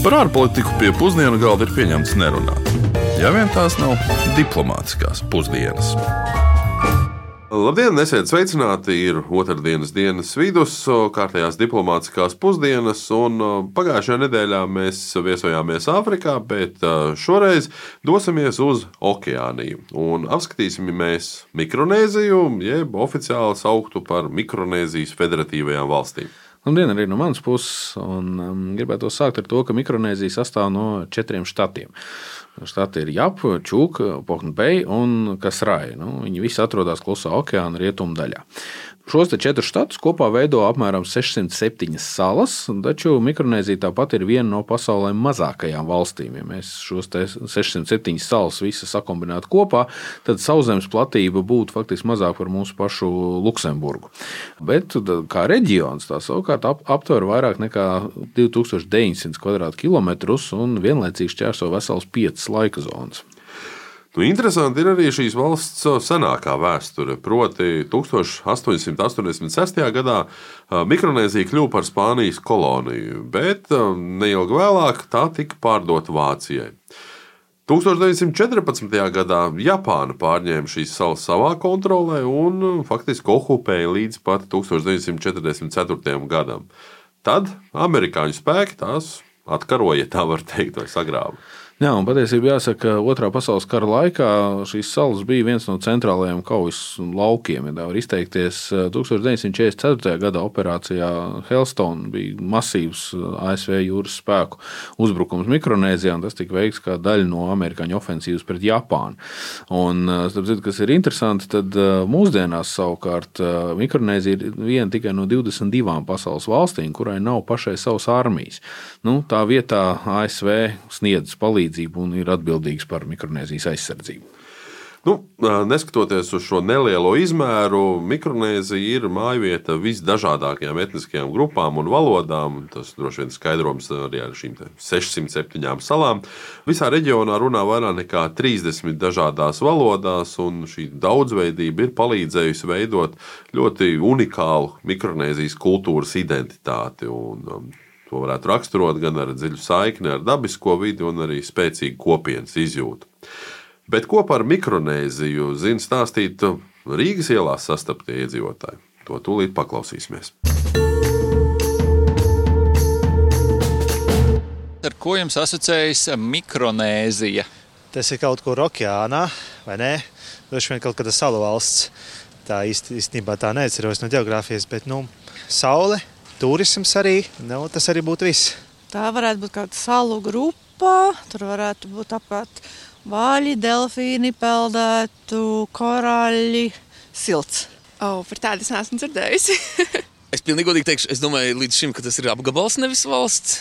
Par ārpolitiku pie pusdienu galda ir pieņemts nerunāt. Ja vien tās nav diplomātiskās pusdienas. Labdien, esiet sveicināti! Ir otrdienas dienas vidus, kārtējās diplomātiskās pusdienas, un pagājušajā nedēļā mēs viesojāmies Āfrikā, bet šoreiz dosimies uz Okeāniju un apskatīsim mēs Mikronēziju, jeb oficiāli sauktu par Mikronēzijas federatīvajām valstīm. Labdien, arī no manas puses. Un, um, gribētu sākt ar to, ka Mikronēzija sastāv no četriem štatiem. Štati ir Japa, Čūka, Pohnbeja un Kasrai. Nu, viņi visi atrodas klusā okeāna rietumu daļā. Šos četrus štatus kopā veido apmēram 607 salas, taču Mikronēzija tāpat ir viena no pasaulē mazākajām valstīm. Ja mēs šos 607 salas visas sakombinētu kopā, tad sauszemes platība būtu faktiski mazāka par mūsu pašu Luksemburgu. Bet kā reģions tā savukārt ap, aptver vairāk nekā 2900 km2 un vienlaicīgi šķērso vesels 5 laika zonas. Nu, interesanti ir arī šīs valsts senākā vēsture. Proti, 1886. gadā Mikronēzija kļuva par Spānijas koloniju, bet neilgi vēlāk tā tika pārdota Vācijai. 1914. gadā Japāna pārņēma šīs salas savā kontrolē un faktiski okupēja līdz pat 1944. gadam. Tad amerikāņu spēki tās atkaroja, tā var teikt, vai sagrāva. Jā, un patiesībā jāsaka, ka Otrā pasaules kara laikā šīs salas bija viens no centrālajiem kaujas laukiem. Ja tā var izteikties, 1944. gada operācijā Hellstone bija masīvs ASV jūras spēku uzbrukums Mikronēzijā, un tas tika veikts kā daļa no amerikāņu ofensīvas pret Japānu. Un, starp citu, kas ir interesanti, tad mūsdienās savukārt Mikronēzija ir viena tikai no 22 pasaules valstīm, kurai nav pašai savas armijas. Nu, tā vietā ASV sniedz palīdzību palīdzību un ir atbildīgs par Mikronēzijas aizsardzību. Nu, neskatoties uz šo nelielo izmēru, Mikronēzija ir mājvieta visdažādākajām etniskajām grupām un valodām. Tas droši vien skaidrojums arī ar šīm 607 salām. Visā reģionā runā vairāk nekā 30 dažādās valodās, un šī daudzveidība ir palīdzējusi veidot ļoti unikālu Mikronēzijas kultūras identitāti. Un, To varētu raksturot gan ar dziļu saikni ar dabisko vidi, gan arī spēcīgu kopienas izjūtu. Bet ko par Mikronēziju zina stāstīt Rīgas ielās sastaptie iedzīvotāji? To tūlīt paklausīsimies. Ar ko jums asociējas Mikronēzija? Tas ir kaut kur okeānā, vai ne? Droši vien kaut kāda salu valsts. Tā īstenībā tā neatceros no geogrāfijas, bet nu, saule, turisms arī. Nu, tas arī būtu viss. Tā varētu būt kāda salu grupa. Tur varētu būt apkārt vāļi, delfīni, peldētu, korāļi, silts. Oh, par tādu es neesmu dzirdējusi. es pilnīgi godīgi teikšu, es domāju, līdz šim, ka tas ir apgabals, nevis valsts.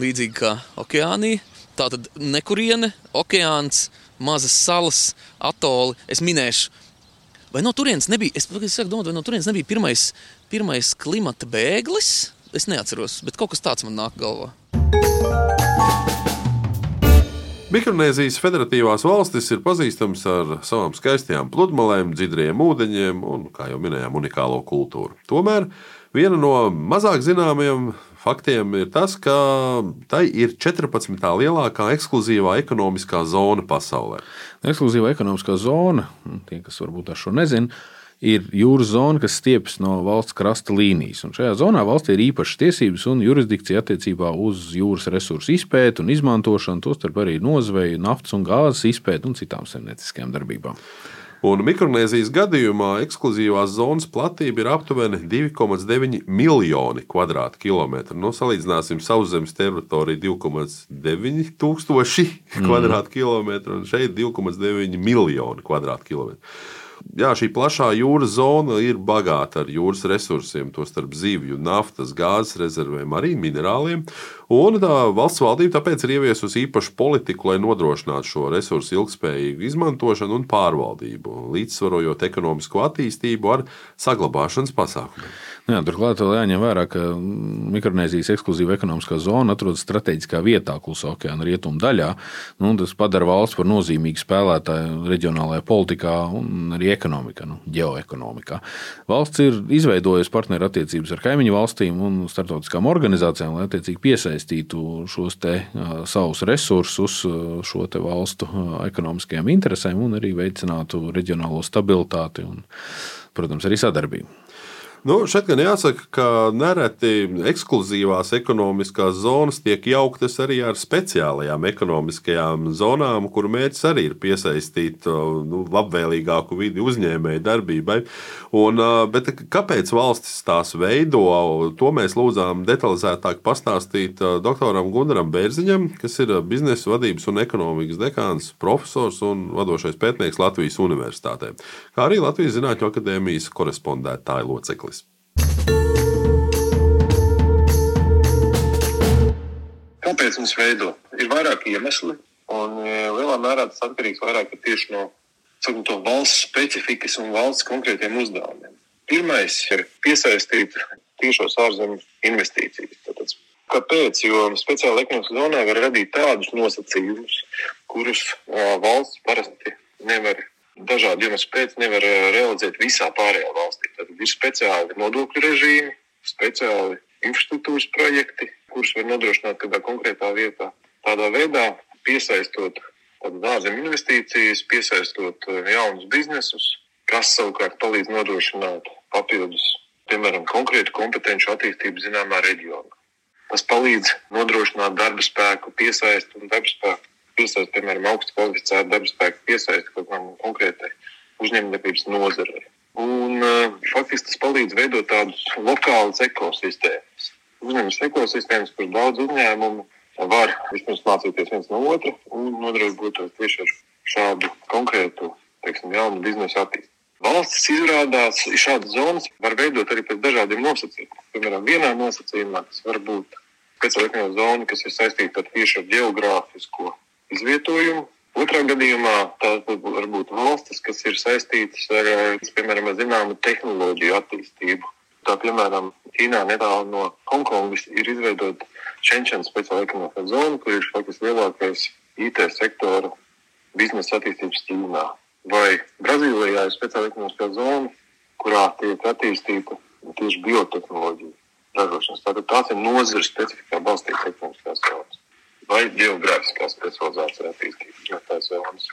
Līdzīgi kā okeānija. Tā tad nekuriene, okeāns, mazas salas, atoli. Es minēšu, vai no turienes nebija, es saku, domāju, vai no turienes nebija pirmais pirmais klimata bēglis. Es neatceros, bet kaut kas tāds man nāk galvā. Mikronēzijas federatīvās valstis ir pazīstamas ar savām skaistajām pludmalēm, dziļiem ūdeņiem un, kā jau minējām, unikālo kultūru. Tomēr viena no mazāk zināmajiem faktiem ir tas, ka tai ir 14. lielākā ekskluzīvā ekonomiskā zona pasaulē. Ekskluzīvā ekonomiskā zona, tie, kas varbūt ar šo nezina, ir jūras zona, kas stiepjas no valsts krasta līnijas. Un šajā zonā valstī ir īpašas tiesības un jurisdikcija attiecībā uz jūras resursu izpēti un izmantošanu, tostarp arī nozveju, naftas un gāzes izpēti un citām saimnieciskajām darbībām. Un Mikronēzijas gadījumā ekskluzīvās zonas platība ir aptuveni 2,9 miljoni km2. Nu, salīdzināsim sauszemes teritoriju 2,9 tūkstoši km2 un šeit 2,9 miljoni km2 jā, šī plašā jūras zona ir bagāta ar jūras resursiem, tostarp zivju, naftas, gāzes rezervēm, arī minerāliem. Un tā valsts valdība tāpēc ir ieviesusi īpašu politiku, lai nodrošinātu šo resursu ilgspējīgu izmantošanu un pārvaldību, līdzsvarojot ekonomisko attīstību ar saglabāšanas pasākumiem. Jā, turklāt vēl jāņem vērā, ka Mikronēzijas ekskluzīva ekonomiskā zona atrodas strateģiskā vietā, Klusā okeāna rietumu daļā. Nu, tas padara valsts par nozīmīgu spēlētāju reģionālajā politikā un arī ekonomikā, nu, ģeoekonomikā. Valsts ir izveidojusi partnerattiecības ar kaimiņu valstīm un starptautiskām organizācijām, lai attiecīgi piesaistītu šos te, uh, savus resursus uh, šo valstu uh, ekonomiskajām interesēm un arī veicinātu reģionālo stabilitāti un, protams, arī sadarbību. Nu, šeit gan jāsaka, ka nereti ekskluzīvās ekonomiskās zonas tiek jauktas arī ar speciālajām ekonomiskajām zonām, kuru mērķis arī ir piesaistīt nu, labvēlīgāku vidi uzņēmēju darbībai. Un, bet kāpēc valstis tās veido? To mēs lūdzām detalizētāk pastāstīt doktoram Gunaram Bērziņam, kas ir biznesa vadības un ekonomikas dekāns, profesors un vadošais pētnieks Latvijas Universitātē, kā arī Latvijas Zinātņu akadēmijas korespondētāja loceklis. Kāpēc mums veido? Ir vairāki iemesli, un e, lielā mērā tas atkarīgs vairāk tieši no sakam, valsts specifikas un valsts konkrētiem uzdevumiem. Pirmais ir piesaistīt tiešos ārzemju investīcijas. Tātad, kāpēc? Jo speciāla ekonomiskā zonā var radīt tādus nosacījumus, kurus valsts parasti nevar dažādu iemeslu pēc nevar realizēt visā pārējā valstī. Tad ir speciāli nodokļu režīmi, speciāli infrastruktūras projekti, kurus var nodrošināt kādā konkrētā vietā. Tādā veidā piesaistot ārzemju investīcijas, piesaistot jaunus biznesus, kas savukārt palīdz nodrošināt papildus, piemēram, konkrētu kompetenci attīstību zināmā reģionā. Tas palīdz nodrošināt darba spēku, piesaist un darba spēku piesaist, piemēram, augstu kvalificētu darba spēku piesaist kaut kādam konkrētai uzņēmējdarbības nozarei. Un, uh, faktiski tas palīdz veidot tādus lokālus ekosistēmas. Uzņēmums ekosistēmas, kur daudz uzņēmumu var vispirms mācīties viens no otra un nodarboties tieši ar šādu konkrētu, teiksim, jaunu biznesa attīstību. Valstis izrādās, ka šādas zonas var veidot arī pēc dažādiem nosacījumiem. Piemēram, vienā nosacījumā tas var būt speciāla zona, kas ir saistīta tieši ar geogrāfisko izvietojumu. Otrā gadījumā tās var būt valstis, kas ir saistītas ar, piemēram, zināmu tehnoloģiju attīstību. Tā, piemēram, Ķīnā netālu no Hongkongas ir izveidota Shenzhen speciāla ekonomiskā zona, kur ir faktiski lielākais IT sektora biznesa attīstības Ķīnā. Vai Brazīlijā ir speciāla ekonomiskā zona, kurā tiek attīstīta tieši biotehnoloģija ražošanas. Tātad tās ir nozares specifikā balstītas ekonomiskās zonas vai geogrāfiskā specializācija attīstības zonas.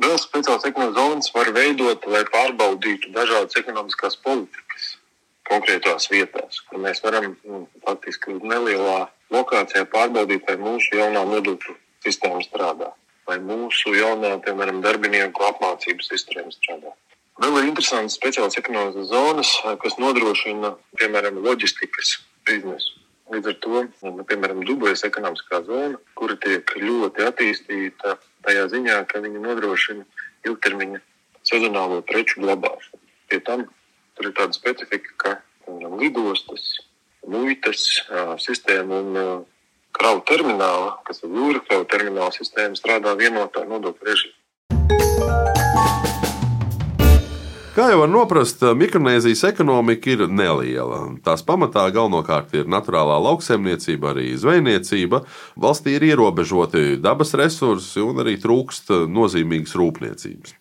Vēl speciāls ekonomikas zonas var veidot, lai pārbaudītu dažādas ekonomiskās politikas konkrētās vietās, kur mēs varam nu, faktiski nelielā lokācijā pārbaudīt, vai mūsu jaunā nodokļu sistēma strādā, vai mūsu jaunā, piemēram, darbinieku apmācības sistēma strādā. Vēl ir interesantas speciālas ekonomikas zonas, kas nodrošina, piemēram, loģistikas biznesu. Līdz ar to, nu, piemēram, Dubajas ekonomiskā zona, kura tiek ļoti attīstīta tajā ziņā, ka viņi nodrošina ilgtermiņa sezonālo preču glabāšanu. Pie tam tur ir tāda specifika, ka piemēram, lidostas, muitas sistēma un kravu termināla, kas ir jūra kravu termināla sistēma, strādā vienotā nodokļu režīmā. Kā jau var noprast, Mikronēzijas ekonomika ir neliela. Tās pamatā galvenokārt ir naturālā lauksaimniecība, arī zvejniecība. Valstī ir ierobežoti dabas resursi un arī trūkst nozīmīgas rūpniecības.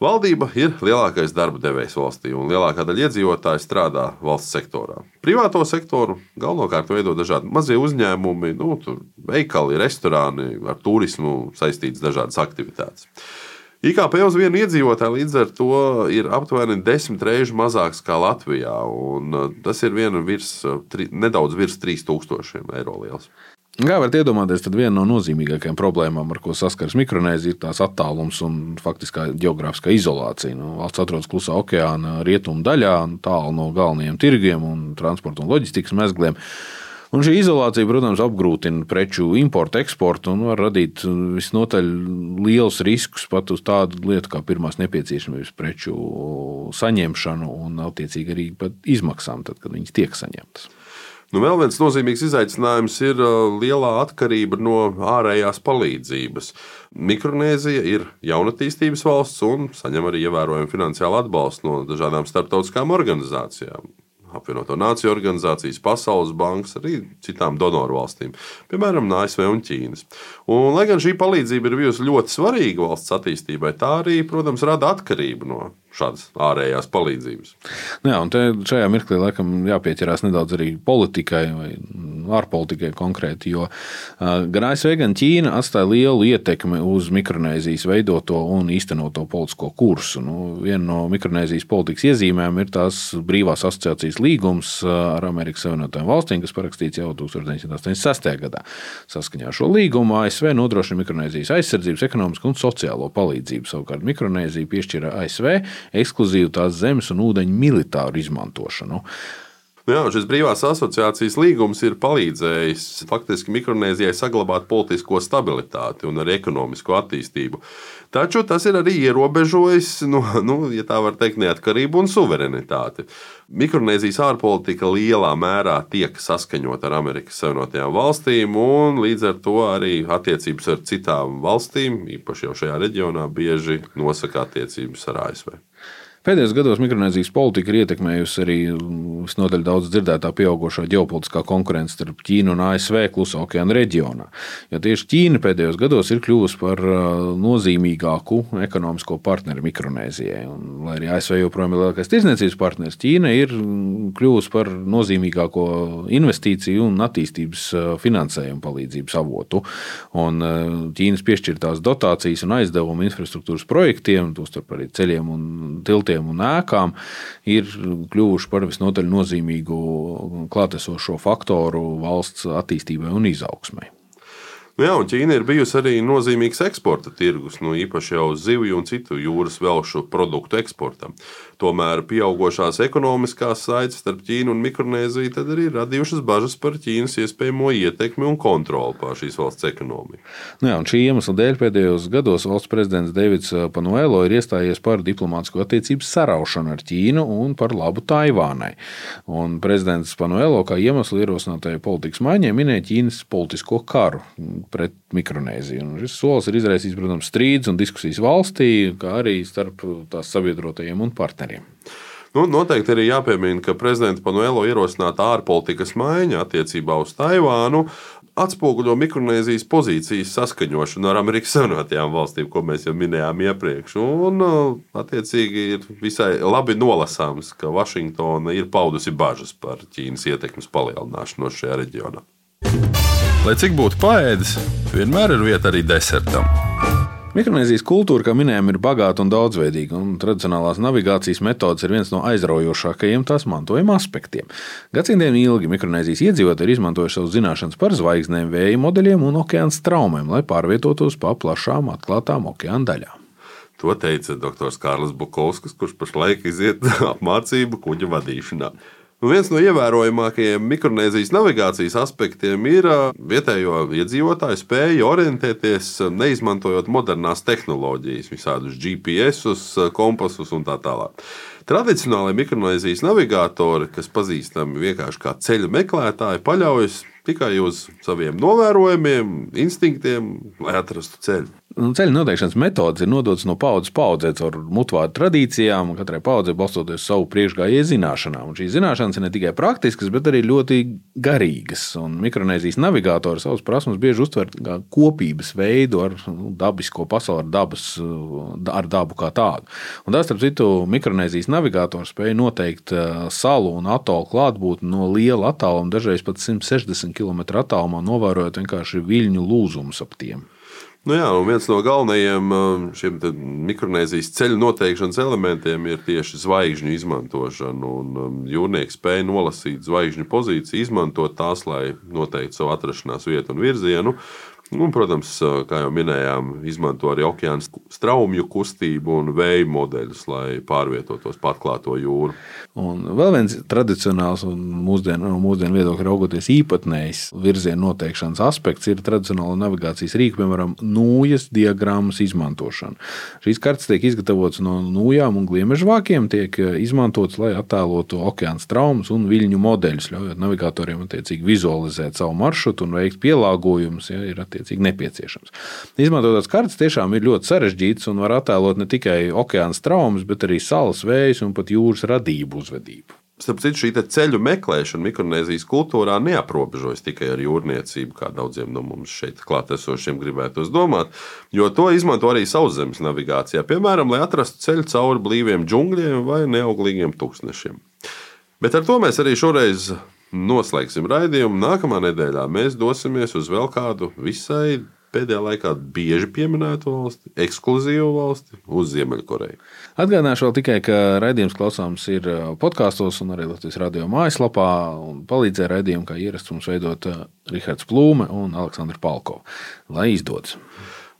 Valdība ir lielākais darba devējs valstī, un lielākā daļa iedzīvotāju strādā valsts sektorā. Privāto sektoru galvenokārt veido dažādi mazie uzņēmumi, nu, veikali, restorāni, ar turismu saistītas dažādas aktivitātes. IKP uz vienu iedzīvotāju līdz ar to ir aptuveni desmit reizes mazāks nekā Latvijā. Uh, tas ir virs, uh, tri, nedaudz virs 3000 eiro liels. Kā varat iedomāties, tad viena no nozīmīgākajām problēmām, ar ko saskaras Mikronēzija, ir tās attālums un faktiskā geogrāfiskā izolācija. Nu, valsts atrodas klusā okeāna rietumu daļā, tālu no galvenajiem tirgiem un transporta un loģistikas mezgliem. Un šī izolācija, protams, apgrūtina preču importu, eksportu un var radīt visnotaļ liels riskus pat uz tādu lietu kā pirmās nepieciešamības preču saņemšanu un, attiecīgi, arī izmaksām, tad, kad viņas tiek saņemtas. Nu, vēl viens nozīmīgs izaicinājums ir uh, lielā atkarība no ārējās palīdzības. Mikronēzija ir jaunatīstības valsts un saņem arī ievērojumu finansiālu atbalstu no dažādām starptautiskām organizācijām. apvienoto nāciju organizācijas, Pasaules bankas, arī citām donoru valstīm, piemēram, ASV un Ķīnas. Un, lai gan šī palīdzība ir bijusi ļoti svarīga valsts attīstībai, tā arī, protams, rada atkarību no šādas ārējās palīdzības. Nu jā, un šajā mirklī laikam jāpieķerās nedaudz arī politikai vai ārpolitikai konkrēti, jo gan ASV, gan Ķīna atstāja lielu ietekmi uz Mikronēzijas veidoto un īstenoto politisko kursu. Nu, viena no Mikronēzijas politikas iezīmēm ir tās brīvās asociācijas līgums ar Amerikas Savienotajām valstīm, kas parakstīts jau 1986. gadā. Saskaņā ar šo līgumu ASV nodrošina Mikronēzijas aizsardzības, ekonomisku un sociālo palīdzību. Savukārt Mikronēzija piešķira ASV ekskluzīvu tās zemes un ūdeņu militāru izmantošanu. Nu jā, šis brīvās asociācijas līgums ir palīdzējis faktiski Mikronēzijai saglabāt politisko stabilitāti un arī ekonomisko attīstību. Taču tas ir arī ierobežojis, nu, nu, ja tā var teikt, neatkarību un suverenitāti. Mikronēzijas ārpolitika lielā mērā tiek saskaņota ar Amerikas Savienotajām valstīm, un līdz ar to arī attiecības ar citām valstīm, īpaši jau šajā reģionā, bieži nosaka attiecības ar ASV. Pēdējos gados Mikronēzijas politika ir ietekmējusi arī visnotaļ daudz dzirdētā pieaugušā ģeopolitiskā konkurence starp Ķīnu un ASV Klusā okeāna reģionā. Jo tieši Ķīna pēdējos gados ir kļuvusi par nozīmīgāku ekonomisko partneri Mikronēzijai. Un, lai arī ASV joprojām ir lielākais tirdzniecības partners, Ķīna ir kļuvusi par nozīmīgāko investīciju un attīstības finansējumu palīdzības avotu. Un Ķīnas piešķirtās dotācijas un aizdevumi infrastruktūras projektiem, tostarp arī ceļiem un tiltiem tiltiem un ēkām ir kļuvuši par visnotaļ nozīmīgu klātesošo faktoru valsts attīstībai un izaugsmai. Nu jā, un Ķīna ir bijusi arī nozīmīgs eksporta tirgus, nu, īpaši jau zivju un citu jūras velšu produktu eksportam. Tomēr pieaugušās ekonomiskās saites starp Ķīnu un Mikronēziju arī radījušas bažas par Ķīnas iespējamo ietekmi un kontroli pār šīs valsts ekonomiku. Nu jā, šī iemesla dēļ pēdējos gados valsts prezidents Davids Panuelo ir iestājies par diplomātsko attiecību saraušanu ar Ķīnu un par labu Taivānai. Un prezidents Panuelo kā iemeslu ierosinātajai politikas maiņai minēja Ķīnas politisko karu pret Mikronēziju. Un šis solis ir izraisījis, protams, strīdus un diskusijas valstī, kā arī starp tās sabiedrotajiem un partneriem. Nu, noteikti arī jāpiemina, ka prezidenta Panuelo ierosināta ārpolitikas maiņa attiecībā uz Taivānu atspoguļo Mikronēzijas pozīcijas saskaņošanu ar Amerikas Savienotajām valstīm, ko mēs jau minējām iepriekš. Un, attiecīgi, ir visai labi nolasāms, ka Vašingtona ir paudusi bažas par Ķīnas ietekmes palielināšanos šajā reģionā. Lai cik būtu paēdis, vienmēr ir vieta arī desertam. Mikronēzijas kultūra, kā minējām, ir bagāta un daudzveidīga, un tradicionālās navigācijas metodes ir viens no aizraujošākajiem tās mantojuma aspektiem. Gadsimtiem ilgi Mikronēzijas iedzīvotāji ir izmantojuši savus zināšanas par zvaigznēm, vēja modeļiem un okeāna straumēm, lai pārvietotos pa plašām atklātām okeāna daļām. To teica dr. Kārlis Bukovskis, kurš pašlaik iziet apmācību kuģa vadīšanā. Nu, viens no ievērojamākajiem Mikronēzijas navigācijas aspektiem ir vietējo iedzīvotāju spēja orientēties, neizmantojot modernās tehnoloģijas, visādus GPS, kompasus un tā tālāk. Tradicionālajie Mikronēzijas navigatori, kas pazīstami vienkārši kā ceļu meklētāji, paļaujas tikai uz saviem novērojumiem, instinktiem, lai atrastu ceļu. Nu, ceļu noteikšanas metodes ir nodotas no paudzes paudzē caur mutvāru tradīcijām, un katrai paudzei balstoties savu priekšgājēju zināšanām. Un šīs zināšanas ir ne tikai praktiskas, bet arī ļoti garīgas. Un Mikronēzijas navigatori savus prasmes bieži uztver kā kopības veidu ar nu, dabisko pasauli, ar, dabas, ar dabu kā tādu. Un tas, starp citu, Mikronēzijas navigatori spēja noteikt uh, salu un atolu klātbūtni no liela attāluma, dažreiz pat 160 km attālumā, novērojot vienkārši viļņu lūzumus ap tiem. Nu jā, viens no galvenajiem um, mikronēzijas ceļu noteikšanas elementiem ir tieši zvaigžņu izmantošana. Um, jūrnieki spēja nolasīt zvaigžņu pozīciju, izmantot tās, lai noteiktu savu atrašanās vietu un virzienu. Un, protams, kā jau minējām, izmanto arī okeāna straumju kustību un vēja modeļus, lai pārvietotos pa atklāto jūru. Un vēl viens tradicionāls un mūsdienu, no mūsdienu viedokļa raugoties īpatnējs virziena noteikšanas aspekts ir tradicionāla navigācijas rīka, piemēram, nūjas diagrammas izmantošana. Šīs kartes tiek izgatavotas no nūjām un gliemežvākiem, tiek izmantotas, lai attēlotu okeāna traumas un viļņu modeļus, ļaujot navigatoriem attiecīgi vizualizēt savu maršrutu un veikt pielāgojumus. Ja, attiecīgi nepieciešams. Izmantotās kartes tiešām ir ļoti sarežģītas un var attēlot ne tikai okeāna traumas, bet arī salas vējus un pat jūras radību uzvedību. Starp citu, šī ceļu meklēšana Mikronēzijas kultūrā neaprobežojas tikai ar jūrniecību, kā daudziem no mums šeit klātesošiem gribētos domāt, jo to izmanto arī sauszemes navigācijā, piemēram, lai atrastu ceļu cauri blīviem džungļiem vai neauglīgiem tūkstnešiem. Bet ar to mēs arī šoreiz noslēgsim raidījumu. Nākamā nedēļā mēs dosimies uz vēl kādu visai pēdējā laikā bieži pieminētu valsti, ekskluzīvu valsti, uz Ziemeļkoreju. Atgādināšu vēl tikai, ka raidījums klausāms ir podkāstos un arī Latvijas radio mājaslapā. Palīdzēja raidījumu, kā ierasts mums veidot Rihards Plūme un Aleksandrs Palko. Lai izdodas!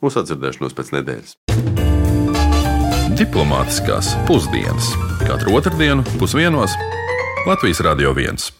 Mūsu atdzirdēšanos pēc nedēļas. Diplomātiskās pusdienas katru otrdienu pusdienos Latvijas Radio 1.